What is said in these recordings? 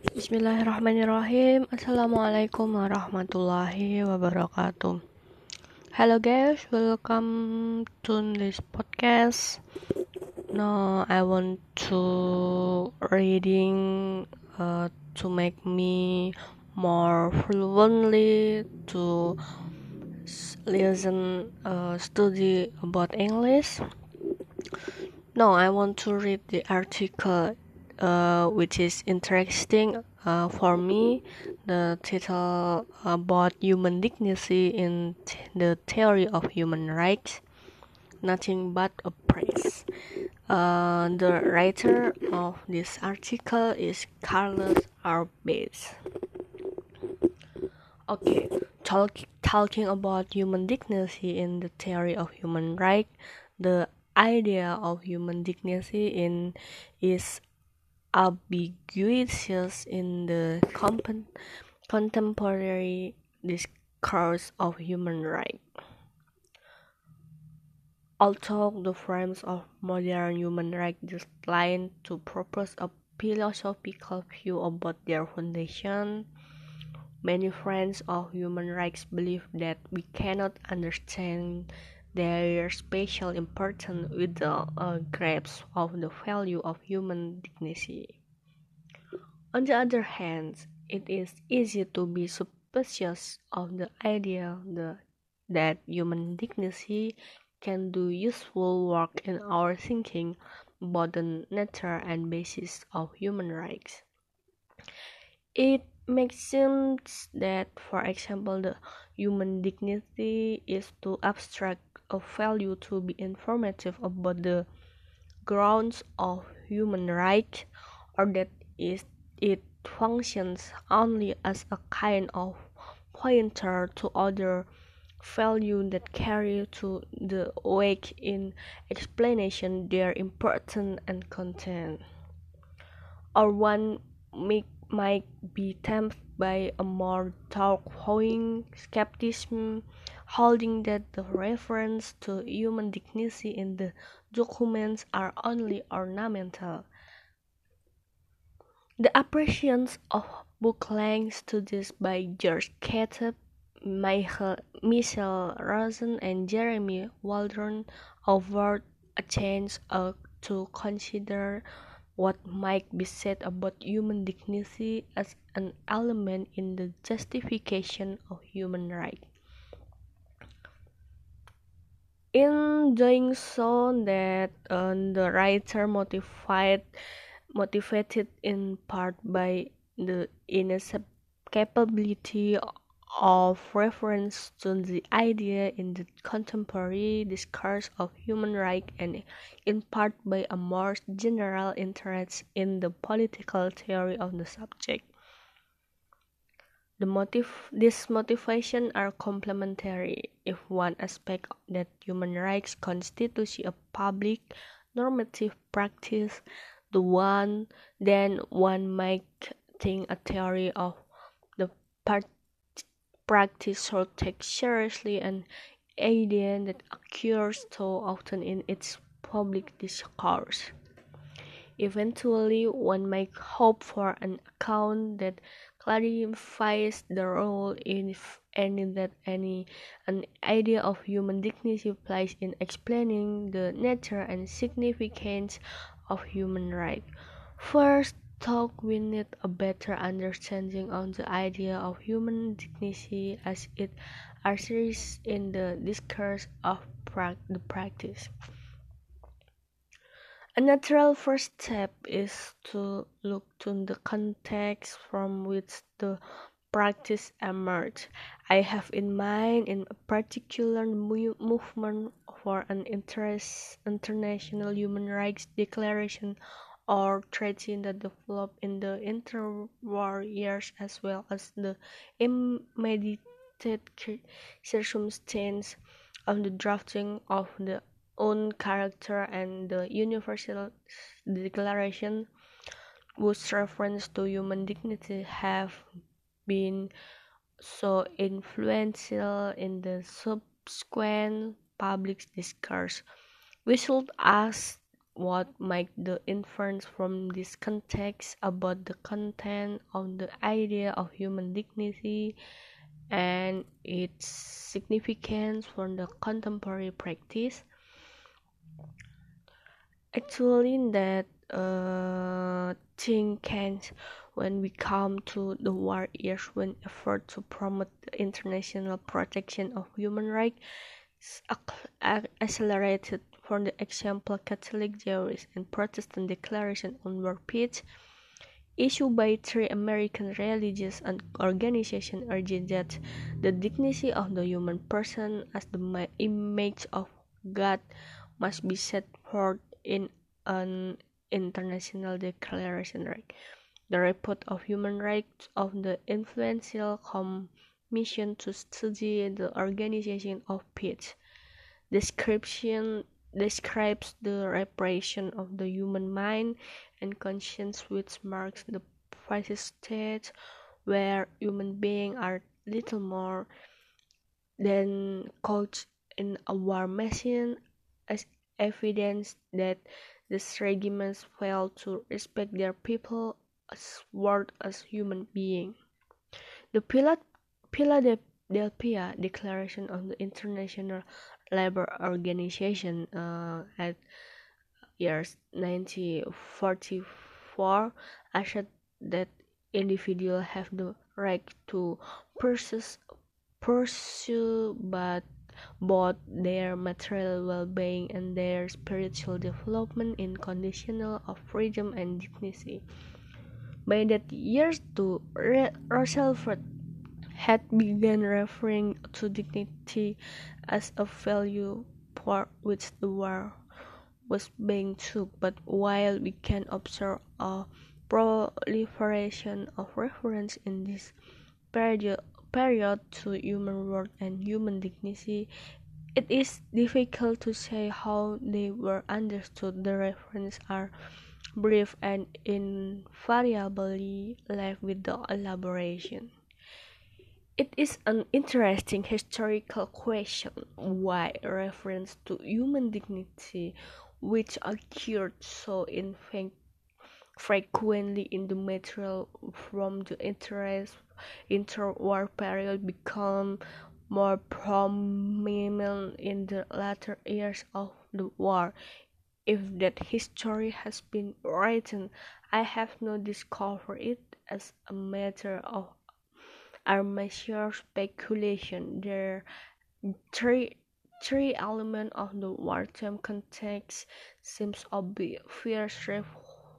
Bismillahirrahmanirrahim. Assalamualaikum warahmatullahi wabarakatuh. Hello guys, welcome to this podcast. Now I want to reading uh, to make me more fluently to listen uh, study about English. Now I want to read the article uh, which is interesting uh, for me. The title about human dignity in the theory of human rights. Nothing but a praise. Uh, the writer of this article is Carlos Arbez. Okay, talk, talking about human dignity in the theory of human rights, the idea of human dignity in is ambiguous in the contemporary discourse of human rights. Although the frames of modern human rights decline to propose a philosophical view about their foundation, many friends of human rights believe that we cannot understand their special importance with the uh, grasp of the value of human dignity. On the other hand, it is easy to be suspicious of the idea the, that human dignity can do useful work in our thinking about the nature and basis of human rights. It makes sense that, for example, the human dignity is too abstract a value to be informative about the grounds of human rights, or that is it functions only as a kind of pointer to other values that carry to the weight in explanation their importance and content. Or one may, might be tempted by a more thought-provoking skepticism holding that the reference to human dignity in the documents are only ornamental. The appreciations of book-length studies by George Kateb, Michel Rosen, and Jeremy Waldron offered a chance uh, to consider what might be said about human dignity as an element in the justification of human rights. In doing so that uh, the writer motivated motivated in part by the inescapability of reference to the idea in the contemporary discourse of human rights and in part by a more general interest in the political theory of the subject. The motive, these motivations are complementary if one aspect that human rights constitutes a public normative practice, the one then one might think a theory of the practice should take seriously an idea that occurs so often in its public discourse. Eventually, one might hope for an account that clarifies the role in any that any an idea of human dignity plays in explaining the nature and significance of human rights. First, talk we need a better understanding on the idea of human dignity as it arises in the discourse of pra the practice. A natural first step is to look to the context from which the practice emerged. I have in mind in a particular movement for an international human rights declaration or treaty that developed in the interwar years as well as the immediate circumstance of the drafting of the own character and the Universal Declaration, whose reference to human dignity have been so influential in the subsequent public discourse. We should ask what might the inference from this context about the content of the idea of human dignity and its significance for the contemporary practice. Actually, that uh, thing can when we come to the war years when effort to promote the international protection of human rights accelerated. For the example Catholic, Jewish, and Protestant declaration on world peace issued by three American religious and organizations urged that the dignity of the human person as the image of God must be set forth in an international declaration. Right? The report of human rights of the influential Commission to Study the Organization of Peace description describes the repression of the human mind and conscience which marks the fascist state where human beings are little more than caught in a war machine as evidence that these regiments fail to respect their people as worth as human beings. The Philadelphia Declaration of the International Labour Organization uh, at years 1944 asserted that individuals have the right to pursue, pursue but both their material well-being and their spiritual development in conditional of freedom and dignity. By that year too, Roosevelt had begun referring to dignity as a value for which the war was being took, but while we can observe a proliferation of reference in this period, period to human worth and human dignity, it is difficult to say how they were understood. The references are brief and invariably left without elaboration. It is an interesting historical question why reference to human dignity, which occurred so infrequently in the material from the interest interwar period, become more prominent in the latter years of the war. If that history has been written, I have not discovered it as a matter of armature speculation. There three three elements of the wartime context seems obvious. Fierce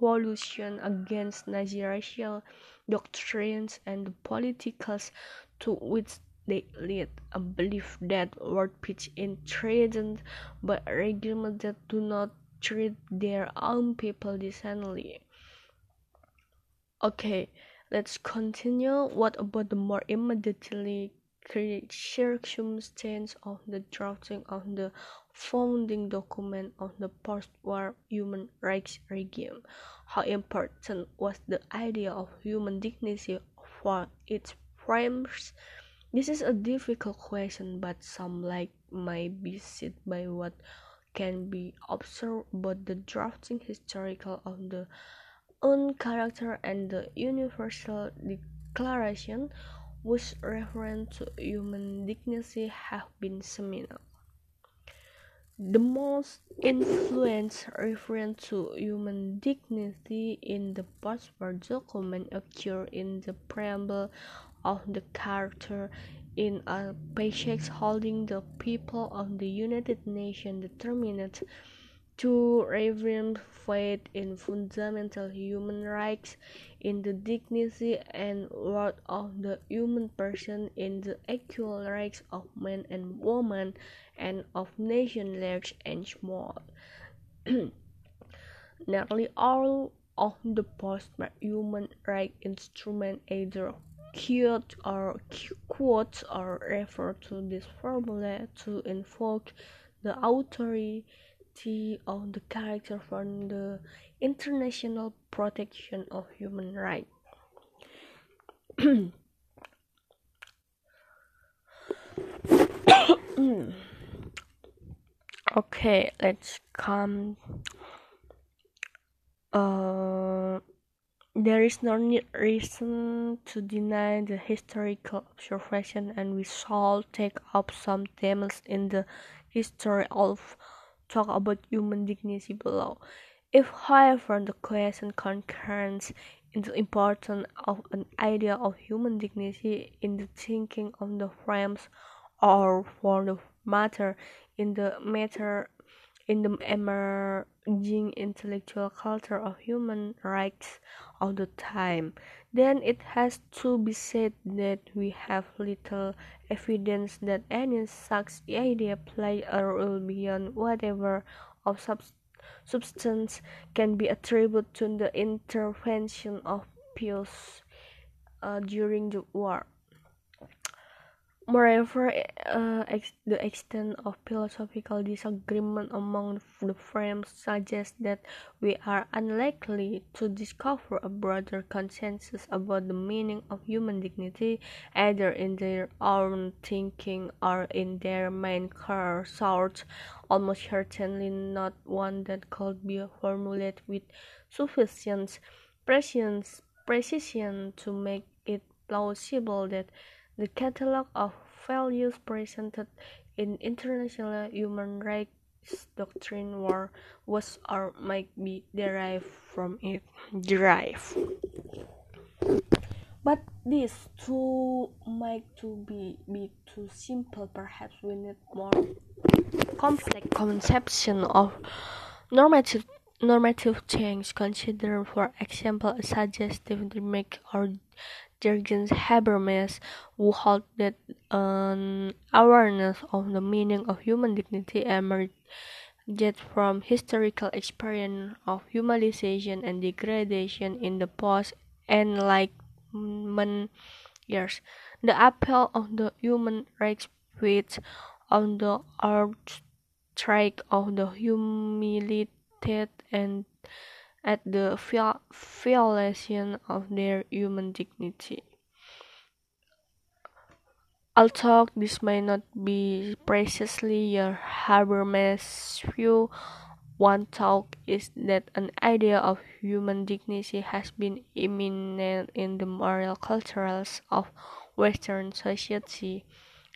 revolution against Nazi racial doctrines and the politicals to which they lead. A belief that world peace is threatened by regimes that do not treat their own people decently. Okay, Let's continue. What about the more immediately circumstance of the drafting of the founding document of the post-war human rights regime? How important was the idea of human dignity for its framers? This is a difficult question, but some might be set by what can be observed about the drafting historical of the own character and the Universal Declaration, whose reference to human dignity have been seminal. The most influence reference to human dignity in the post-war document occur in the preamble of the Charter in a passage holding the people of the United Nations determined to reaffirm faith in fundamental human rights, in the dignity and worth of the human person, in the equal rights of men and women, and of nations large and small. Nearly all of the post-human rights instruments either quote or quotes or refer to this formula to invoke the authority of the character from the international protection of human rights. okay, let's come Uh, there is no reason to deny the historical observation, and we shall take up some themes in the history of talk about human dignity below. If, however, the question concerns in the importance of an idea of human dignity in the thinking of the frames, or for the matter, in the matter in the emerging intellectual culture of human rights all the time, then it has to be said that we have little evidence that any such idea played a role beyond whatever of substance can be attributed to the intervention of Pius uh, during the war. Moreover, uh, ex the extent of philosophical disagreement among the frames suggests that we are unlikely to discover a broader consensus about the meaning of human dignity, either in their own thinking or in their main source, almost certainly not one that could be formulated with sufficient precision to make it plausible that the catalogue of values presented in international human rights doctrine war was or might be derived from it. Derived. But this too might to be, be too simple. Perhaps we need more complex conception of normative normative change. Consider, for example, a suggestive remark or Jürgen Habermas, who held that an awareness of the meaning of human dignity emerged from historical experience of humanization and degradation in the post-Enlightenment years. The appeal of the human rights feeds on the archetype of the and at the violation of their human dignity. Although this may not be precisely your Habermas view, one thought is that an idea of human dignity has been imminent in the moral cultures of Western society,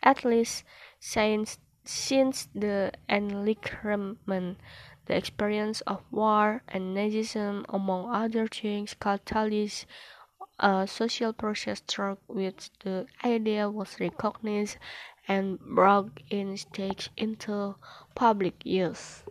at least since, since the Enlightenment. The experience of war and Nazism, among other things, catalyzed a social process through which the idea was recognized and brought in stage into public use.